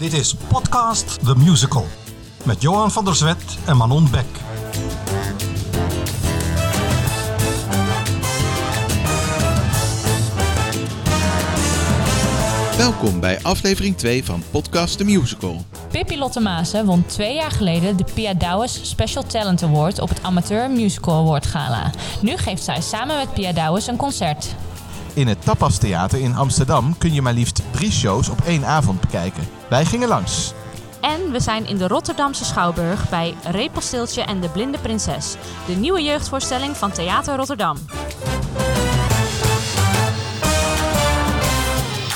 Dit is Podcast The Musical met Johan van der Zwet en Manon Beck. Welkom bij aflevering 2 van Podcast The Musical. Pippi Lotte won twee jaar geleden de Pia Douwes Special Talent Award op het Amateur Musical Award Gala. Nu geeft zij samen met Pia Douwes een concert. In het Tapas Theater in Amsterdam kun je maar liefst drie shows op één avond bekijken. Wij gingen langs. En we zijn in de Rotterdamse Schouwburg bij Repelsteeltje en de Blinde Prinses, de nieuwe jeugdvoorstelling van Theater Rotterdam.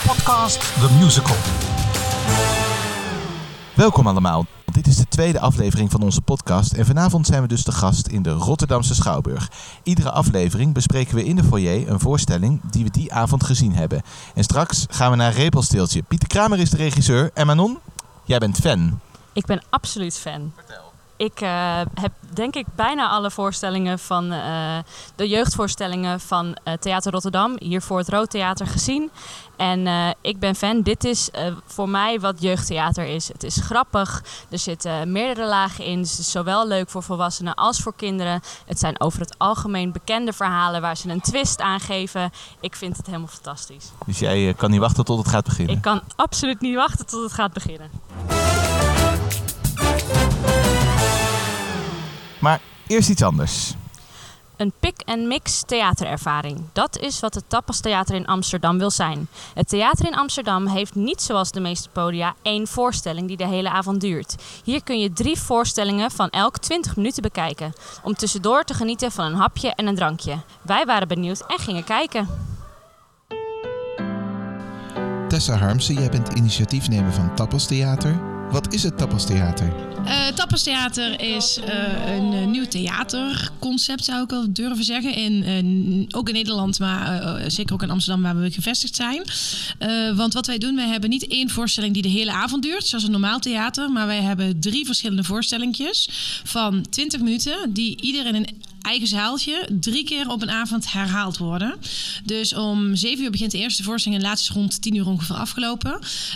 Podcast The Musical. Welkom allemaal. Dit is de tweede aflevering van onze podcast en vanavond zijn we dus de gast in de Rotterdamse Schouwburg. Iedere aflevering bespreken we in de foyer een voorstelling die we die avond gezien hebben. En straks gaan we naar Repelsteeltje. Pieter Kramer is de regisseur en Manon, jij bent fan. Ik ben absoluut fan. Ik uh, heb denk ik bijna alle voorstellingen van uh, de jeugdvoorstellingen van uh, Theater Rotterdam hier voor het Rood Theater gezien. En ik ben fan. Dit is voor mij wat jeugdtheater is. Het is grappig. Er zitten meerdere lagen in. Dus het is zowel leuk voor volwassenen als voor kinderen. Het zijn over het algemeen bekende verhalen waar ze een twist aan geven. Ik vind het helemaal fantastisch. Dus jij kan niet wachten tot het gaat beginnen? Ik kan absoluut niet wachten tot het gaat beginnen. Maar eerst iets anders. Een pick-and-mix theaterervaring. Dat is wat het Tapas Theater in Amsterdam wil zijn. Het theater in Amsterdam heeft niet zoals de meeste podia één voorstelling die de hele avond duurt. Hier kun je drie voorstellingen van elk 20 minuten bekijken. Om tussendoor te genieten van een hapje en een drankje. Wij waren benieuwd en gingen kijken. Tessa Harmsen, jij bent initiatiefnemer van Tapas Theater. Wat is het Tapas Theater? Uh, Tapas Theater is uh, een uh, nieuw theaterconcept, zou ik wel durven zeggen. In, ook in Nederland, maar zeker ook in Amsterdam, waar we gevestigd zijn. want wat wij doen, wij hebben niet één voorstelling die de hele avond duurt, zoals een normaal theater. Maar wij hebben drie verschillende voorstellingjes van 20 minuten, die ieder in een eigen zaaltje drie keer op een avond herhaald worden. Dus om zeven uur begint de eerste voorstelling en laatste is rond tien uur ongeveer afgelopen.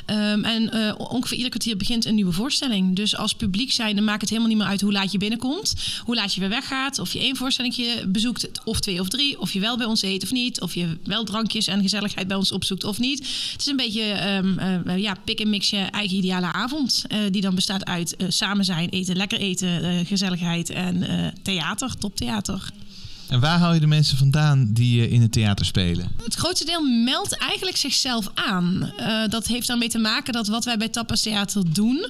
Um, en uh, ongeveer ieder kwartier begint een nieuwe voorstelling. Dus als publiek zijn, dan maakt het helemaal niet meer uit hoe laat je binnenkomt, hoe laat je weer weggaat, of je één voorstelling bezoekt, of twee of drie, of je wel bij ons eet of niet, of je wel drankjes en gezelligheid bij ons opzoekt of niet. Het is een beetje um, uh, ja, pik en mix je eigen ideale avond, uh, die dan bestaat uit samen zijn, eten, lekker eten, gezelligheid en theater, toptheater. En waar hou je de mensen vandaan die uh, in het theater spelen? Het grootste deel meldt eigenlijk zichzelf aan. Uh, dat heeft daarmee te maken dat wat wij bij Tapas Theater doen,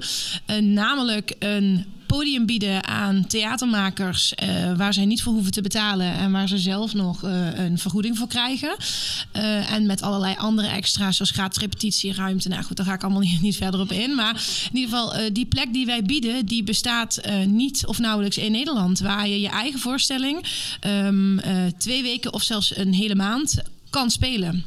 uh, namelijk een podium bieden aan theatermakers uh, waar zij niet voor hoeven te betalen en waar ze zelf nog uh, een vergoeding voor krijgen. Uh, en met allerlei andere extra's, zoals gratis repetitieruimte. Nou goed, daar ga ik allemaal niet, niet verder op in. Maar in ieder geval, die plek die wij bieden, die bestaat niet of nauwelijks in Nederland. Waar je je eigen voorstelling um, twee weken of zelfs een hele maand kan spelen.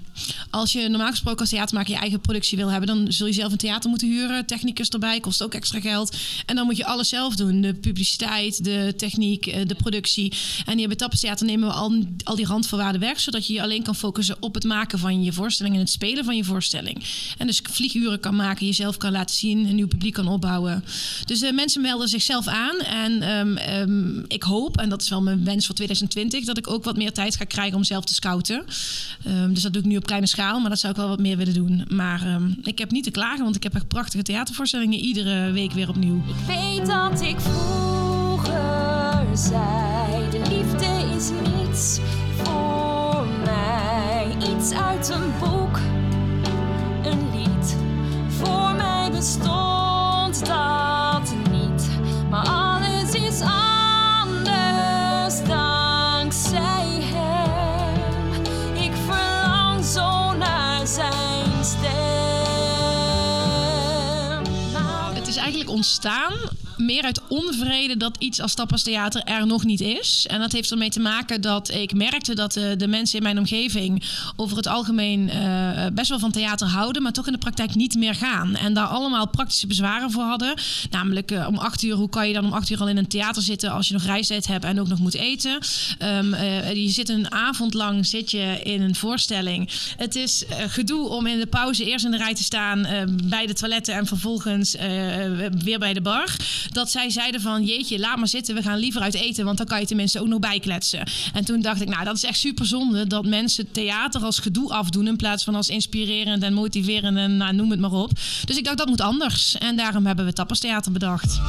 Als je normaal gesproken als theatermaker je eigen productie wil hebben, dan zul je zelf een theater moeten huren. Technicus erbij, kost ook extra geld. En dan moet je alles zelf doen. De publiciteit, de techniek, eh, de productie. En hier bij Tappes Theater nemen we al, al die randvoorwaarden weg, zodat je je alleen kan focussen op het maken van je voorstelling en het spelen van je voorstelling. En dus vlieguren kan maken, jezelf kan laten zien, een nieuw publiek kan opbouwen. Dus uh, mensen melden zichzelf aan. En um, um, ik hoop, en dat is wel mijn wens voor 2020, dat ik ook wat meer tijd ga krijgen om zelf te scouten. Um, dus dat doe ik nu op kleine schaal, maar dat zou ik wel wat meer willen doen. Maar um, ik heb niet te klagen, want ik heb echt prachtige theatervoorstellingen iedere week weer opnieuw. Ik weet dat ik vroeger zei, de liefde is niets voor mij. Iets uit een boek, een lied. Voor mij bestond ontstaan meer uit onvrede dat iets als Tapas Theater er nog niet is. En dat heeft ermee te maken dat ik merkte dat de, de mensen in mijn omgeving over het algemeen eh, best wel van theater houden, maar toch in de praktijk niet meer gaan. En daar allemaal praktische bezwaren voor hadden. Namelijk eh, om acht uur, hoe kan je dan om acht uur al in een theater zitten als je nog reistijd hebt en ook nog moet eten? Ehm, eh, je zit een avond lang zit je in een voorstelling. Het is eh, gedoe om in de pauze eerst in de rij te staan eh, bij de toiletten en vervolgens eh, weer bij de bar. Dat zij zeiden van jeetje, laat maar zitten, we gaan liever uit eten, want dan kan je tenminste ook nog bijkletsen. En toen dacht ik, nou dat is echt super zonde dat mensen theater als gedoe afdoen in plaats van als inspirerend en motiverend en nou, noem het maar op. Dus ik dacht dat moet anders. En daarom hebben we Tappers Theater bedacht.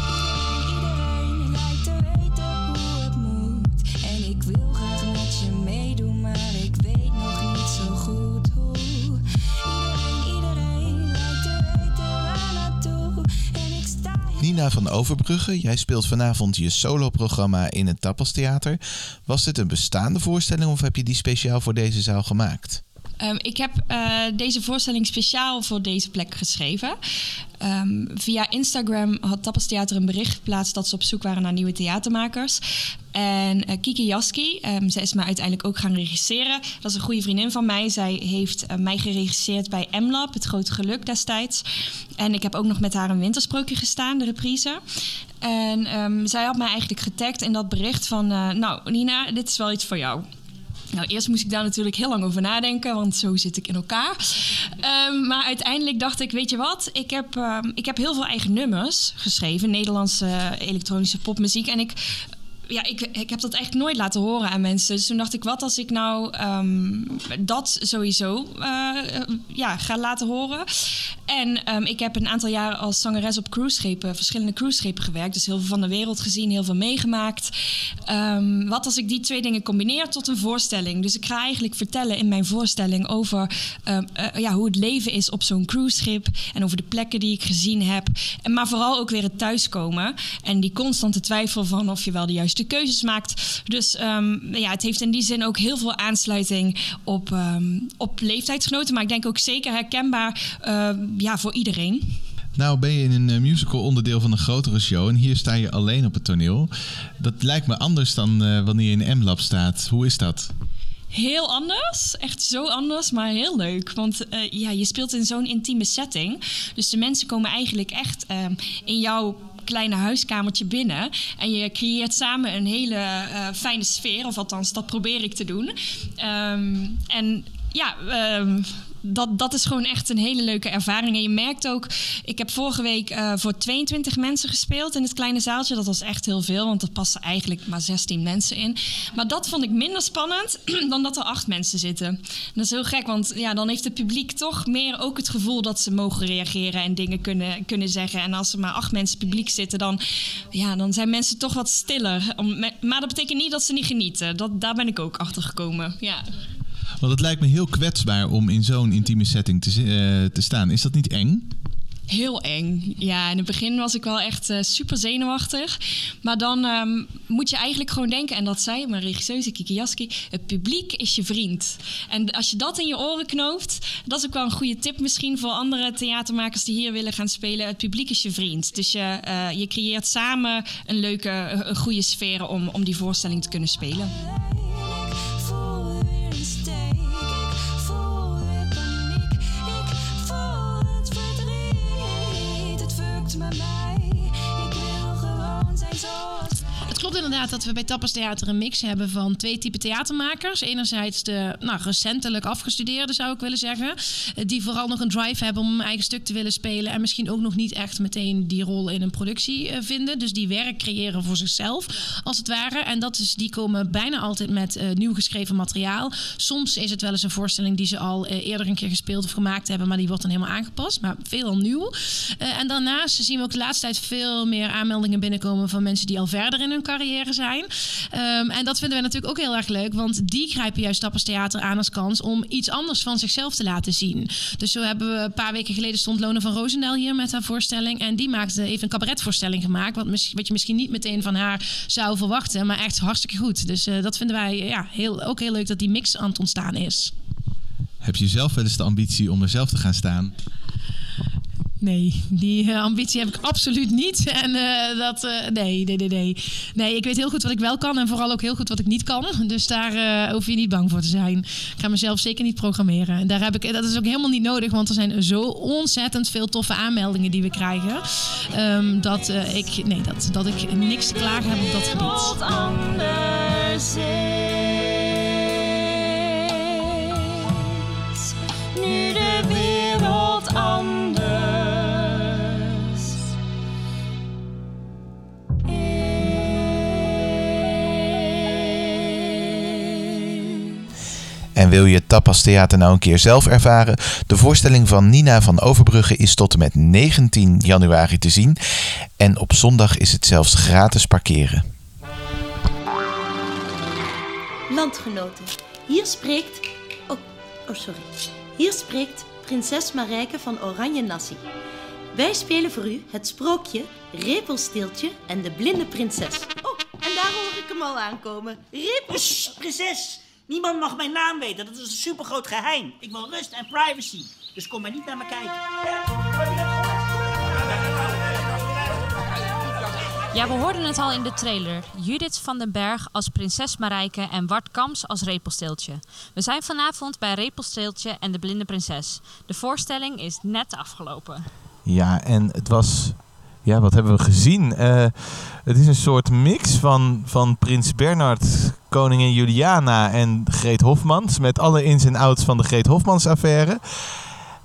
Nina van Overbrugge, jij speelt vanavond je soloprogramma in het Tappastheater. Was dit een bestaande voorstelling of heb je die speciaal voor deze zaal gemaakt? Ehm, ik heb eh, deze voorstelling speciaal voor deze plek geschreven. Ehm, via Instagram had Tapas Theater een bericht geplaatst dat ze op zoek waren naar nieuwe theatermakers. En eh, Kiki Jaski, um, zij is me uiteindelijk ook gaan regisseren. Dat is een goede vriendin van mij. Zij heeft eh, mij geregisseerd bij M-Lab, Het Grote Geluk destijds. En ik heb ook nog met haar een wintersprookje gestaan, de reprise. En zij had mij eigenlijk getagd in dat bericht van... nou, Nina, dit is wel iets voor jou. Nou, eerst moest ik daar natuurlijk heel lang over nadenken, want zo zit ik in elkaar. Ehm, maar uiteindelijk dacht ik, weet je wat? Ik heb, ehm, ik heb heel veel eigen nummers geschreven, Nederlandse elektronische popmuziek. En ik, ja, ik, ik heb dat eigenlijk nooit laten horen aan mensen. Dus toen dacht ik, wat als ik nou ehm, dat sowieso eh, ja, ga laten horen? En ehm, ik heb een aantal jaren als zangeres op cruiseschepen, verschillende cruiseschepen gewerkt. Dus heel veel van de wereld gezien, heel veel meegemaakt. Ehm, wat als ik die twee dingen combineer tot een voorstelling? Dus ik ga eigenlijk vertellen in mijn voorstelling over eh, ja, hoe het leven is op zo'n cruiseschip. En over de plekken die ik gezien heb. En, maar vooral ook weer het thuiskomen. En die constante twijfel van of je wel de juiste keuzes maakt. Dus ehm, ja, het heeft in die zin ook heel veel aansluiting op, ehm, op leeftijdsgenoten. Maar ik denk ook zeker herkenbaar ehm, ja, voor iedereen. Nou ben je in een eh, musical onderdeel van een grotere show en hier sta je alleen op het toneel. Dat lijkt me anders dan eh, wanneer je in M-Lab staat. Hoe is dat? Heel anders, echt zo anders, maar heel leuk. Want eh, ja, je speelt in zo'n intieme setting. Dus de mensen komen eigenlijk echt ehm, in jouw kleine huiskamertje binnen. En je creëert samen een hele eh, fijne sfeer. Of althans, dat probeer ik te doen. Ehm, en ja, ehm, dat, dat is gewoon echt een hele leuke ervaring. En je merkt ook, ik heb vorige week eh, voor 22 mensen gespeeld in het kleine zaaltje. Dat was echt heel veel, want er passen eigenlijk maar 16 mensen in. Maar dat vond ik minder spannend dan dat er acht mensen zitten. En dat is heel gek, want ja, dan heeft het publiek toch meer ook het gevoel dat ze mogen reageren en dingen kunnen, kunnen zeggen. En als er maar acht mensen publiek zitten, dan, ja, dan zijn mensen toch wat stiller. Maar dat betekent niet dat ze niet genieten. Dat, daar ben ik ook achter gekomen. Ja. Want het lijkt me heel kwetsbaar om in zo'n intieme setting te, eh, te staan. Is dat niet eng? Heel eng. Ja, in het begin was ik wel echt eh, super zenuwachtig. Maar dan ehm, moet je eigenlijk gewoon denken, en dat zei mijn regisseuse Kiki Jaski, het publiek is je vriend. En als je dat in je oren knoopt, dat is ook wel een goede tip misschien voor andere theatermakers die hier willen gaan spelen. Het publiek is je vriend. Dus je, eh, je creëert samen een leuke, een goede sfeer om, om die voorstelling te kunnen spelen. Klopt inderdaad dat we bij Tapas Theater een mix hebben van twee typen theatermakers. Enerzijds de nou, recentelijk afgestudeerden, zou ik willen zeggen. eh, Die vooral nog een drive hebben om een eigen stuk te willen spelen. En misschien ook nog niet echt meteen die rol in een productie eh, vinden. Dus die werk creëren voor zichzelf, als het ware. En dat is, die komen bijna altijd met eh, nieuw geschreven materiaal. Soms is het wel eens een voorstelling die ze al eerder een keer gespeeld of gemaakt hebben. Maar die wordt dan helemaal aangepast. Maar veelal nieuw. En daarnaast zien we ook de laatste tijd veel meer aanmeldingen binnenkomen van mensen die al verder in hun carrière zijn. Ehm, en dat vinden we natuurlijk ook heel erg leuk, want die grijpen juist Tappers Theater aan als kans om iets anders van zichzelf te laten zien. Dus zo hebben we een paar weken geleden stond Lona van Roosendaal hier met haar voorstelling. En die maakte even een cabaretvoorstelling gemaakt, wat, wat je misschien niet meteen van haar zou verwachten, maar echt hartstikke goed. Dus eh, dat vinden wij ja, heel, ook heel leuk dat die mix aan het ontstaan is. Heb je zelf wel eens de ambitie om er zelf te gaan staan? Nee, die eh, ambitie heb ik absoluut niet. En eh, dat, eh, nee, nee, nee, nee. Nee, ik weet heel goed wat ik wel kan en vooral ook heel goed wat ik niet kan. Dus daar hoef je niet bang voor te zijn. Ik ga mezelf zeker niet programmeren. En daar heb ik, dat is ook helemaal niet nodig, want er zijn zo ontzettend veel toffe aanmeldingen die we krijgen. Ehm, dat, ik, nee, dat, dat ik niks te klagen heb op dat gebied. Nu de En wil je Tapas Theater nou een keer zelf ervaren? De voorstelling van Nina van Overbrugge is tot en met 19 januari te zien. En op zondag is het zelfs gratis parkeren. Landgenoten, hier spreekt. Oh, oh, sorry. Hier spreekt prinses Marijke van Oranje Nassi. Wij spelen voor u het sprookje Repelsteeltje en de blinde prinses. Oh, en daar hoor ik hem al aankomen. Repel... Shh, prinses. Niemand mag mijn naam weten. Dat is een supergroot geheim. Ik wil rust en privacy. Dus kom maar niet naar me kijken. Ja, we hoorden het al in de trailer. Judith van den Berg als prinses Marijke en Wart Kams als Repelsteeltje. We zijn vanavond bij Repelsteeltje en de blinde prinses. De voorstelling is net afgelopen. Ja, en het was. Ja, wat hebben we gezien? Eh, het is een soort mix van, van Prins Bernhard, koningin Juliana en Greet Hofmans. Met alle ins en outs van de Greet Hofmans affaire.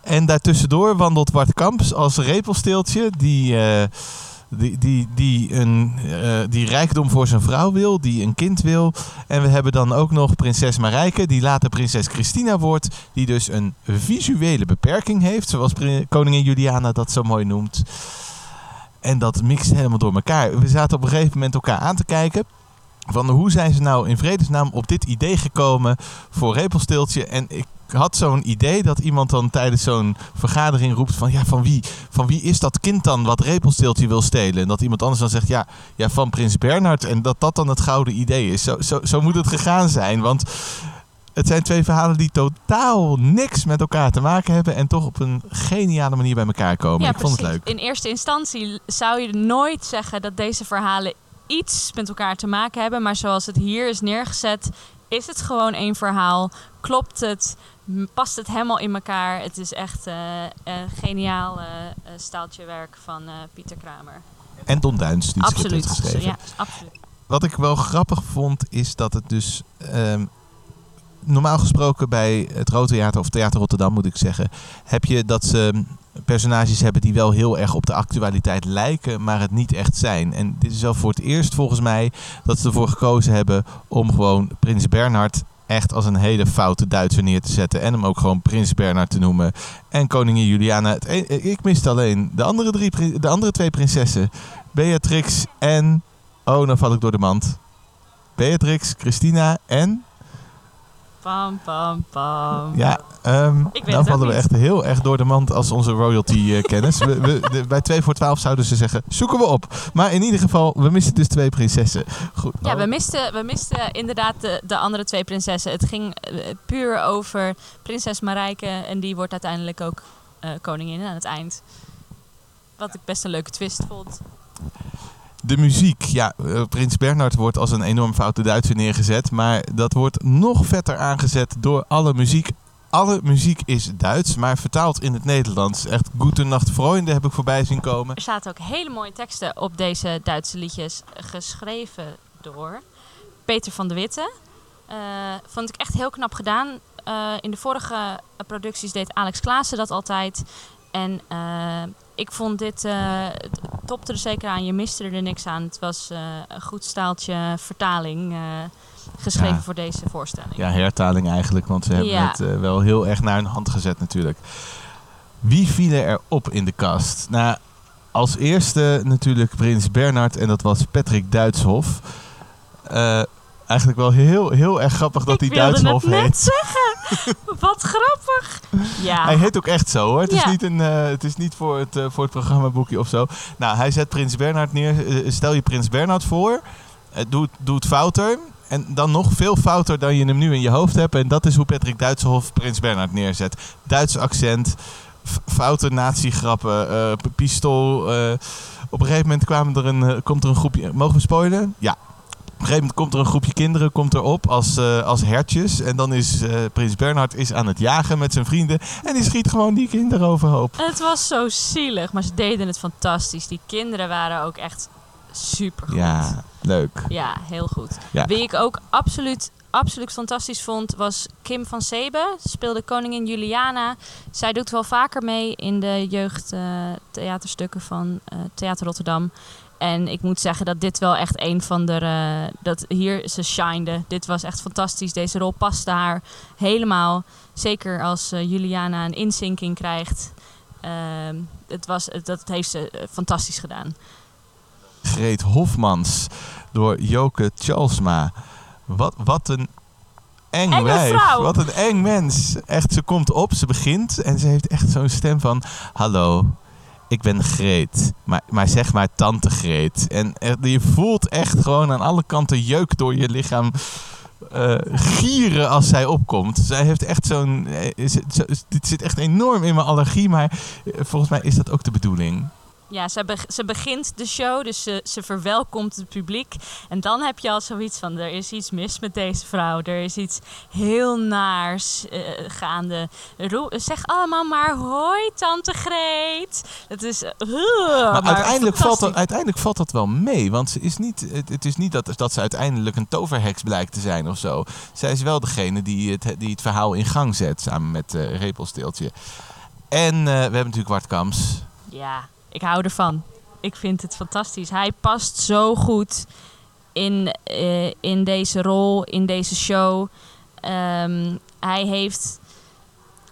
En daartussendoor wandelt Bart Kamps als repelsteeltje. Die, eh, die, die, die, een, eh, die rijkdom voor zijn vrouw wil. Die een kind wil. En we hebben dan ook nog prinses Marijke. Die later prinses Christina wordt. Die dus een visuele beperking heeft. Zoals koningin Juliana dat zo mooi noemt. En dat mixt helemaal door elkaar. We zaten op een gegeven moment elkaar aan te kijken. Van hoe zijn ze nou in vredesnaam op dit idee gekomen voor Repelsteeltje? En ik had zo'n idee dat iemand dan tijdens zo'n vergadering roept van... Ja, van wie, van wie is dat kind dan wat Repelsteeltje wil stelen? En dat iemand anders dan zegt, ja, ja van Prins Bernhard. En dat dat dan het gouden idee is. Zo, zo, zo moet het gegaan zijn, want... Het zijn twee verhalen die totaal niks met elkaar te maken hebben en toch op een geniale manier bij elkaar komen. ik vond het leuk. In eerste instantie zou je nooit zeggen dat deze verhalen iets met elkaar te maken hebben. Maar zoals het hier is neergezet, is het gewoon één verhaal. Klopt het? Past het helemaal in elkaar? Het is echt eh, een geniaal eh, staaltje werk van eh, Pieter Kramer. En Don Duins, die het heeft Absoluut. geschreven. Ja, absoluut. Wat ik wel grappig vond, is dat het dus... ehm, normaal gesproken bij het Rode Theater, of Theater Rotterdam moet ik zeggen... heb je dat ze personages hebben die wel heel erg op de actualiteit lijken... maar het niet echt zijn. En dit is wel voor het eerst volgens mij dat ze ervoor gekozen hebben... om gewoon Prins Bernhard echt als een hele foute Duitser neer te zetten... en hem ook gewoon Prins Bernhard te noemen. En koningin Juliana. E- ik miste alleen de andere, drie, de andere twee prinsessen. Beatrix en... Oh, nou val ik door de mand. Beatrix, Christina en... Pam, pam, pam. Ja, ehm weet nou vallen we echt heel erg door de mand als onze royalty-kennis. de- bij 2 voor 12 zouden ze zeggen, zoeken we op. Maar in ieder geval, we missen dus twee prinsessen. Goed. Ja, we misten, we misten inderdaad de, de andere twee prinsessen. Het ging eh, puur over prinses Marijke en die wordt uiteindelijk ook eh, koningin aan het eind. Wat ik best een leuke twist vond. De muziek. Ja, eh, Prins Bernhard wordt als een enorm foute Duitser neergezet. Maar dat wordt nog vetter aangezet door alle muziek. Alle muziek is Duits, maar vertaald in het Nederlands. Echt Gute Nacht Freunde heb ik voorbij zien komen. Er zaten ook hele mooie teksten op deze Duitse liedjes, geschreven door Peter van de Witte. Eh, vond ik echt heel knap gedaan. Eh, in de vorige producties deed Alex Klaassen dat altijd. En ik vond dit, eh, het topte er zeker aan. Je miste er niks aan. Het was eh, een goed staaltje vertaling eh, geschreven Ja. voor deze voorstelling. Ja, hertaling eigenlijk, want ze hebben Ja. het wel heel erg naar hun hand gezet natuurlijk. Wie vielen er op in de kast? Nou, als eerste natuurlijk Prins Bernhard en dat was Patrick Duitshof. Eigenlijk wel heel, heel erg grappig dat ik hij wilde Duitshof het net heet. zeggen. Wat grappig. Ja. Hij heet ook echt zo hoor. Het is niet, een, eh, het is niet voor, het, eh, voor het programmaboekje of zo. Nou, hij zet Prins Bernhard neer. Eh, stel je Prins Bernhard voor. Doe, het- doe het fouter. En dan nog veel fouter dan je hem nu in je hoofd hebt. En dat is hoe Patrick Duitsenhof Prins Bernhard neerzet. Duits accent. foute nazi-grappen, p- pistool. op een gegeven moment kwamen er een, komt er een groepje... Mogen we spoilen? Ja. Op een gegeven moment komt er een groepje kinderen komt erop als, eh, als hertjes. En dan is eh, prins Bernhard is aan het jagen met zijn vrienden. En die schiet gewoon die kinderen overhoop. Het was zo zielig, maar ze deden het fantastisch. Die kinderen waren ook echt super goed. Ja, leuk. Ja, heel goed. Ja. Wie ik ook absoluut, absoluut fantastisch vond, was Kim van Sebe. Ze speelde koningin Juliana. Zij doet wel vaker mee in de jeugdtheaterstukken van eh, Theater Rotterdam. En ik moet zeggen dat dit wel echt een van de... eh, dat hier ze shinede. Dit was echt fantastisch. Deze rol paste haar helemaal. Zeker als eh, Juliana een inzinking krijgt. Ehm, het was, dat heeft ze eh, fantastisch gedaan. Greet Hofmans door Joke Charlesma. Wat, wat een eng Enge wijf. vrouw. Wat een eng mens. Echt, ze komt op, ze begint en ze heeft echt zo'n stem van... Hallo, ik ben Greet. Maar, maar zeg maar tante Greet. En je voelt echt gewoon aan alle kanten jeuk door je lichaam... eh, gieren als zij opkomt. Zij heeft echt zo'n... eh, Dit zit echt enorm in mijn allergie, maar eh, volgens mij is dat ook de bedoeling. Ja, ze, ze begint de show, dus ze, ze verwelkomt het publiek. En dan heb je al zoiets van, er is iets mis met deze vrouw. Er is iets heel naars eh, gaande. Zeg allemaal maar, hoi tante Greet. Het is... eh, Maar, maar uiteindelijk, valt dat, uiteindelijk valt dat wel mee. Want ze is niet, het, het is niet dat, dat ze uiteindelijk een toverheks blijkt te zijn of zo. Zij is wel degene die het, die het verhaal in gang zet samen met eh Repelsteeltje. En we hebben natuurlijk Wart Kams. Ja, ik hou ervan. Ik vind het fantastisch. Hij past zo goed in, eh, in deze rol, in deze show. Ehm, hij heeft.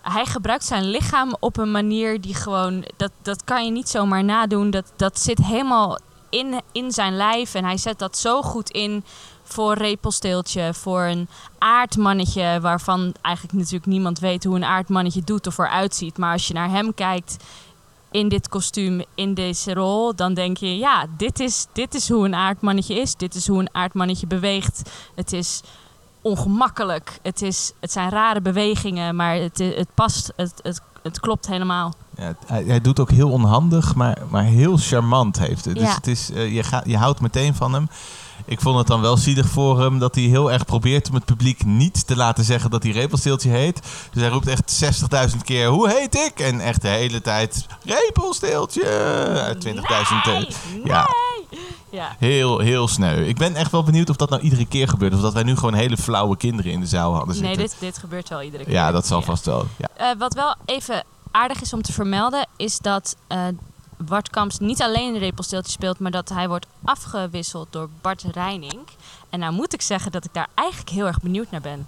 Hij gebruikt zijn lichaam op een manier die gewoon. Dat, dat kan je niet zomaar nadoen. Dat, dat zit helemaal in, in zijn lijf. En hij zet dat zo goed in voor Repelsteeltje. Voor een aardmannetje. Waarvan eigenlijk natuurlijk niemand weet hoe een aardmannetje doet of eruit ziet. Maar als je naar hem kijkt in dit kostuum, in deze rol, dan denk je, ja, dit is, dit is hoe een aardmannetje is. Dit is hoe een aardmannetje beweegt. Het is ongemakkelijk. Het, is, het zijn rare bewegingen, maar het, het past, het, het, het klopt helemaal. Ja, hij, hij doet ook heel onhandig, maar, maar heel charmant heeft het. Dus Ja. het is, eh, je, gaat, je houdt meteen van hem. Ik vond het dan wel zielig voor hem dat hij heel erg probeert om het publiek niet te laten zeggen dat hij Repelsteeltje heet. Dus hij roept echt 60.000 keer, hoe heet ik? En echt de hele tijd, Repelsteeltje! Eh, 20.000. eh, Nee, ja. Ja. Heel, heel sneu. Ik ben echt wel benieuwd of dat nou iedere keer gebeurt. Of dat wij nu gewoon hele flauwe kinderen in de zaal hadden zitten. Nee, dit, dit gebeurt wel iedere keer. ja, dat zal vast wel. Ja. Eh, wat wel even aardig is om te vermelden, is dat eh Bart Kamps niet alleen een repelsteeltje speelt, maar dat hij wordt afgewisseld door Bart Reining. En nou moet ik zeggen dat ik daar eigenlijk heel erg benieuwd naar ben.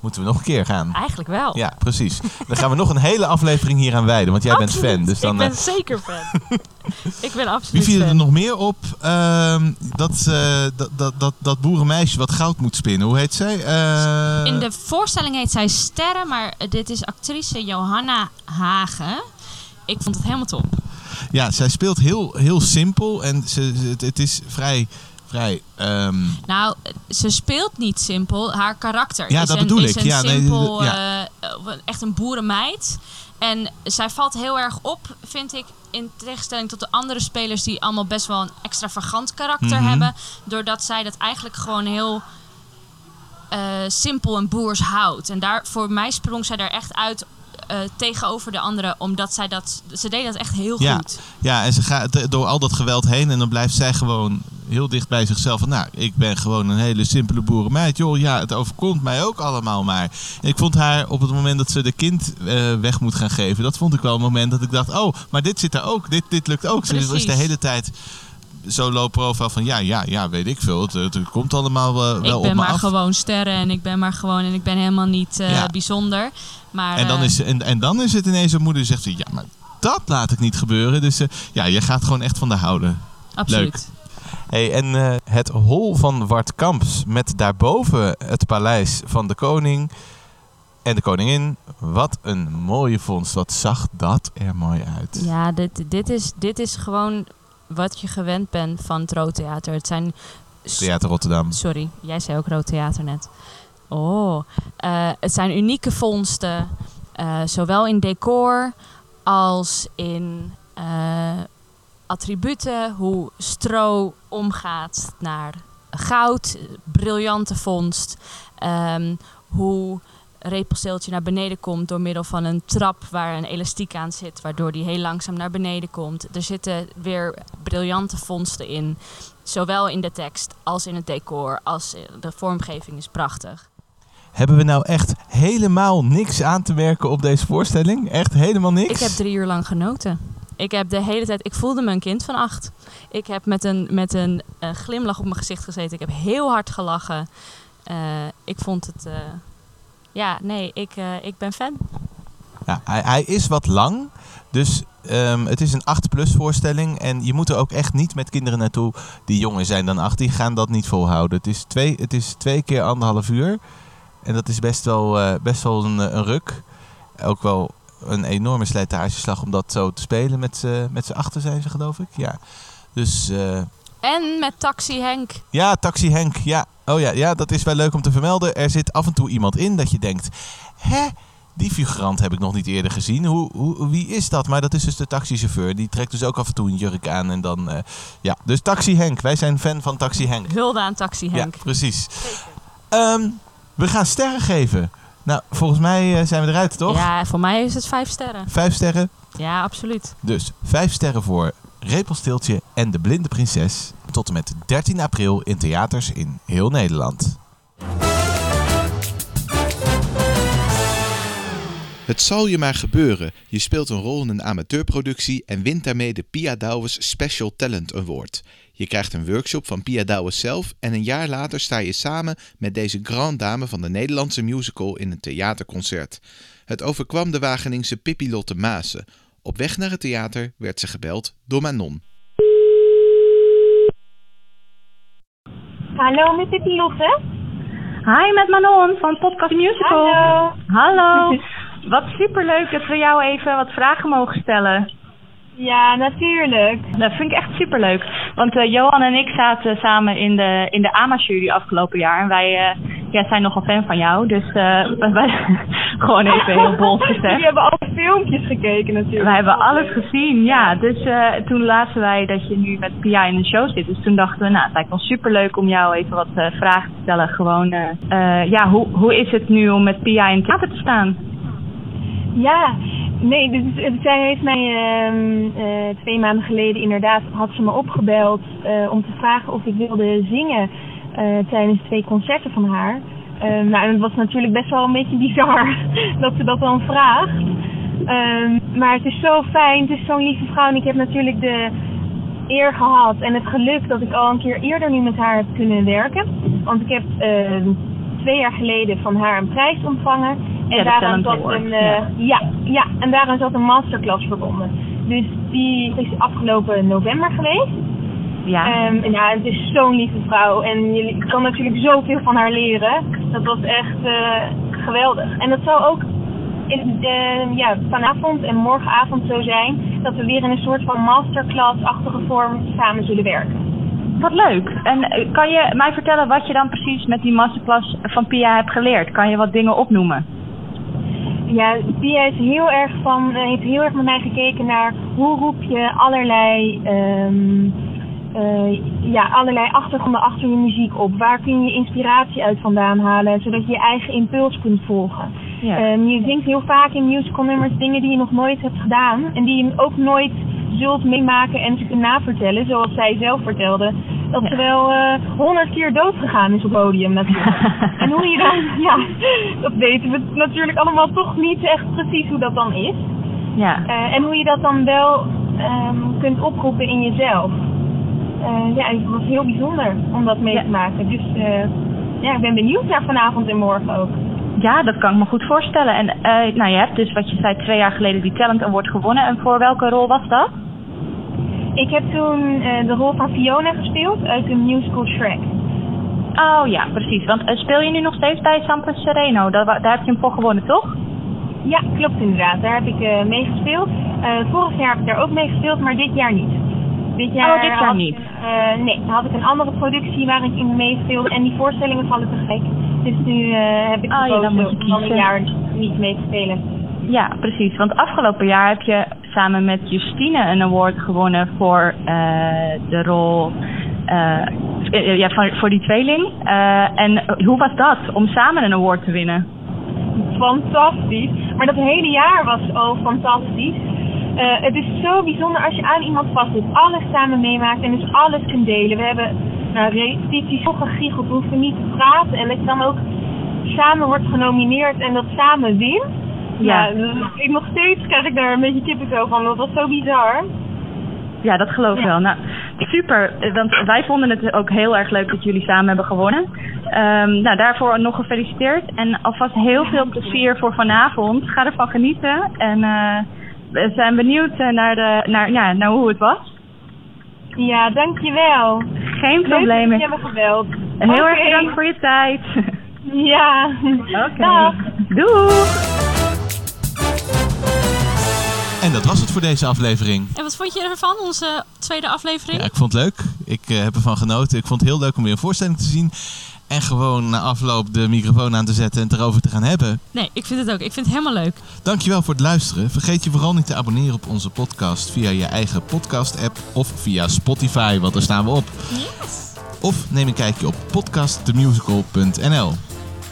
Moeten we nog een keer gaan? Eigenlijk wel. Ja, precies. Dan gaan we nog een hele aflevering hier aan wijden. Want jij bent fan. Dus dan, ik ben eh, zeker fan. ik ben absoluut Wie viel er fan. nog meer op? Ehm, dat, eh, dat, dat, dat, dat boerenmeisje wat goud moet spinnen. Hoe heet zij? Eh, In de voorstelling heet zij Sterren, maar dit is actrice Johanna Hagen. Ik vond het helemaal top. Ja, zij speelt heel, heel simpel. En ze, het, het is vrij... vrij ehm, Nou, ze speelt niet simpel. Haar karakter Ja, is dat een, bedoel is ik. een Ja, nee, simpel, ja. eh, eh, echt een boerenmeid. En zij valt heel erg op, vind ik, in tegenstelling tot de andere spelers die allemaal best wel een extravagant karakter Mhm. hebben. Doordat zij dat eigenlijk gewoon heel eh, simpel en boers houdt. En daar, voor mij sprong zij er echt uit eh, tegenover de anderen, omdat zij dat, ze deed dat echt heel ja, goed. ja, en ze gaat door al dat geweld heen. En dan blijft zij gewoon heel dicht bij zichzelf. Van, nou, ik ben gewoon een hele simpele boerenmeid. Joh, ja, het overkomt mij ook allemaal maar. En ik vond haar op het moment dat ze de kind eh, weg moet gaan geven. Dat vond ik wel een moment dat ik dacht... Oh, maar dit zit er ook. Dit, dit lukt ook. Ze was Precies. de hele tijd zo low profile van... Ja, ja, ja, weet ik veel. Het, komt allemaal eh, wel ik op ben me maar af. gewoon sterren en ik ben maar gewoon en ik ben helemaal niet eh, Ja. bijzonder. Maar, En dan, eh, is, en, en dan is het ineens een moeder die zegt... Ja, maar dat laat ik niet gebeuren. Dus eh, ja, je gaat gewoon echt van de houden. absoluut. Hey, en eh, het hol van Wart Kamps met daarboven het paleis van de koning en de koningin. Wat een mooie vondst. Wat zag dat er mooi uit. Ja, dit, dit, is, dit is gewoon wat je gewend bent van het Rood Theater. Het zijn... Theater Rotterdam. Sorry, jij zei ook Rood Theater net. Oh, eh, het zijn unieke vondsten. eh, zowel in decor als in eh, attributen, hoe stro omgaat naar goud, briljante vondst, ehm, hoe repelsteeltje naar beneden komt door middel van een trap waar een elastiek aan zit, waardoor die heel langzaam naar beneden komt. Er zitten weer briljante vondsten in, zowel in de tekst als in het decor, als de vormgeving is prachtig. Hebben we nou echt helemaal niks aan te merken op deze voorstelling? Echt helemaal niks? Ik heb drie uur lang genoten. Ik heb de hele tijd, ik voelde me een kind van acht. Ik heb met een, met een eh, glimlach op mijn gezicht gezeten. Ik heb heel hard gelachen. Eh, ik vond het, eh, ja, nee, ik, eh, ik ben fan. Ja, hij, hij is wat lang, dus ehm, het is een 8-plus voorstelling. En je moet er ook echt niet met kinderen naartoe die jonger zijn dan 8. Die gaan dat niet volhouden. Het is twee, het is twee keer anderhalf uur. En dat is best wel, eh, best wel een, een ruk. Ook wel een enorme slijtageslag om dat zo te spelen. Met met z'n achter zijn ze, geloof ik. Ja. Dus eh, En met Taxi Henk. ja, Taxi Henk. Ja. Oh ja, ja, dat is wel leuk om te vermelden. Er zit af en toe iemand in dat je denkt... Hè? Die figurant heb ik nog niet eerder gezien. Hoe, hoe, wie is dat? Maar dat is dus de taxichauffeur. Die trekt dus ook af en toe een jurk aan. En dan, eh, ja. Dus Taxi Henk. Wij zijn fan van Taxi Henk. Hulde aan Taxi Henk. Ja, precies. Ehm, we gaan sterren geven. Nou, volgens mij eh, zijn we eruit, toch? Ja, voor mij is het vijf sterren. Vijf sterren. Ja, absoluut. Dus vijf sterren voor Repelsteeltje en de Blinde Prinses. Tot en met 13 april in theaters in heel Nederland. Het zal je maar gebeuren. Je speelt een rol in een amateurproductie en wint daarmee de Pia Douwes Special Talent Award. Je krijgt een workshop van Pia Douwes zelf en een jaar later sta je samen met deze grand dame van de Nederlandse musical in een theaterconcert. Het overkwam de Wageningse Pippi Lotte Maassen. Op weg naar het theater werd ze gebeld door Manon. Hallo, met Pippi Lotte. Hi, met Manon van Podcast Musical. Hallo. Hallo. Wat superleuk dat we jou even wat vragen mogen stellen. Ja, natuurlijk. Dat vind ik echt superleuk. Want eh, Johan en ik zaten samen in de, in de AMA-jury afgelopen jaar. En wij eh, ja, zijn nogal fan van jou. Dus eh, wij, gewoon even heel bol gezegd. Jullie hebben alle filmpjes gekeken natuurlijk. Wij hebben alles gezien, ja. Dus eh, toen lazen wij dat je nu met Pia in een show zit. Dus toen dachten we, nou, het lijkt ons superleuk om jou even wat eh, vragen te stellen. Gewoon, ja, hoe, hoe is het nu om met Pia in het theater te staan? Ja, nee, dus, zij heeft mij ehm, eh, twee maanden geleden inderdaad, had ze me opgebeld om te vragen of ik wilde zingen tijdens twee concerten van haar. Ehm, nou, en het was natuurlijk best wel een beetje bizar dat ze dat dan vraagt. Ehm, maar het is zo fijn, het is zo'n lieve vrouw en ik heb natuurlijk de eer gehad en het geluk dat ik al een keer eerder nu met haar heb kunnen werken. Want ik heb ehm, twee jaar geleden van haar een prijs ontvangen. En Ja, daaraan zat een, eh, ja. Ja, en daaraan zat een masterclass verbonden. Dus die is afgelopen november geweest. Ja. Ehm, en ja, het is zo'n lieve vrouw en je kan natuurlijk zoveel van haar leren. Dat was echt eh, geweldig. En dat zal ook in, eh, ja, vanavond en morgenavond zo zijn dat we weer in een soort van masterclass-achtige vorm samen zullen werken. Wat leuk. En eh, kan je mij vertellen wat je dan precies met die masterclass van Pia hebt geleerd? Kan je wat dingen opnoemen? Ja, Pia is heel erg van, eh, heeft heel erg met mij gekeken naar hoe roep je allerlei, ehm, eh, ja, allerlei achtergronden achter je muziek op. Waar kun je inspiratie uit vandaan halen, zodat je je eigen impuls kunt volgen. Ja. Ehm, je zingt heel vaak in musical nummers dingen die je nog nooit hebt gedaan en die je ook nooit zult meemaken en ze kunt navertellen, zoals zij zelf vertelde. Dat ze wel honderd keer dood gegaan is op podium natuurlijk. en hoe je dan, ja, dat weten we natuurlijk allemaal toch niet echt precies hoe dat dan is. Ja. Eh, en hoe je dat dan wel ehm, kunt oproepen in jezelf. Eh, ja, het was heel bijzonder om dat mee te maken. Dus eh, ja, ik ben benieuwd naar vanavond en morgen ook. Ja, dat kan ik me goed voorstellen. En eh, nou, je hebt dus wat je zei twee jaar geleden die Talent Award gewonnen. En voor welke rol was dat? Ik heb toen de rol van Fiona gespeeld uit de musical Shrek. Oh ja, precies. Want speel je nu nog steeds bij Sampa Sereno? Daar, daar heb je hem voor gewonnen, toch? Ja, klopt inderdaad. Daar heb ik mee gespeeld. Eh, vorig jaar heb ik daar ook mee gespeeld, maar dit jaar niet. Dit jaar, Oh, dit jaar had niet. Eh, nee, had ik een andere productie waar ik in meespeelde en die voorstellingen vallen te gek. Dus nu eh, heb ik Oh ja, dan gekozen moet je om dan een jaar niet mee te spelen. Ja, precies. Want afgelopen jaar heb je samen met Justine een award gewonnen voor eh, de rol ja, voor, die tweeling. En hoe was dat om samen een award te winnen? fantastisch. Maar dat hele jaar was al fantastisch. Eh, het is zo bijzonder als je aan iemand vast zit, alles samen meemaakt en dus alles kunt delen. We hebben nou, repetities zo gegiegeld, we hoeven niet te praten en dat je dan ook samen wordt genomineerd en dat samen wint. Ja. Ja, dus ik nog steeds krijg ik daar een beetje kippenvel van, dat was zo bizar. Ja, dat geloof ik Ja. wel. Nou, super. Want wij vonden het ook heel erg leuk dat jullie samen hebben gewonnen. Ehm, nou, daarvoor nog gefeliciteerd. En alvast heel veel plezier voor vanavond. Ga ervan genieten. En eh, we zijn benieuwd eh, naar, de, naar, ja, naar hoe het was. Ja, dankjewel. Geen Leuk probleem. dat je hebt gebeld. Heel erg bedankt voor je tijd. Ja. Oké. Dag. Doei. En dat was het voor deze aflevering. En wat vond je ervan, onze tweede aflevering? Ja, ik vond het leuk. Ik eh, heb ervan genoten. Ik vond het heel leuk om weer een voorstelling te zien. En gewoon na afloop de microfoon aan te zetten en het erover te gaan hebben. Nee, ik vind het ook. Ik vind het helemaal leuk. Dankjewel voor het luisteren. Vergeet je vooral niet te abonneren op onze podcast via je eigen podcast-app of via Spotify, want daar staan we op. Yes. Of neem een kijkje op podcastthemusical.nl.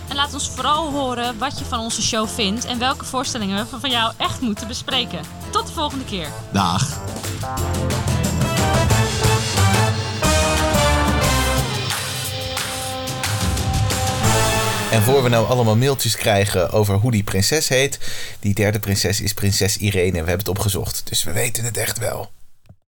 En laat ons vooral horen wat je van onze show vindt en welke voorstellingen we van jou echt moeten bespreken. Tot de volgende keer. Dag. En voor we nou allemaal mailtjes krijgen over hoe die prinses heet, die derde prinses is prinses Irene. We hebben het opgezocht, dus we weten het echt wel.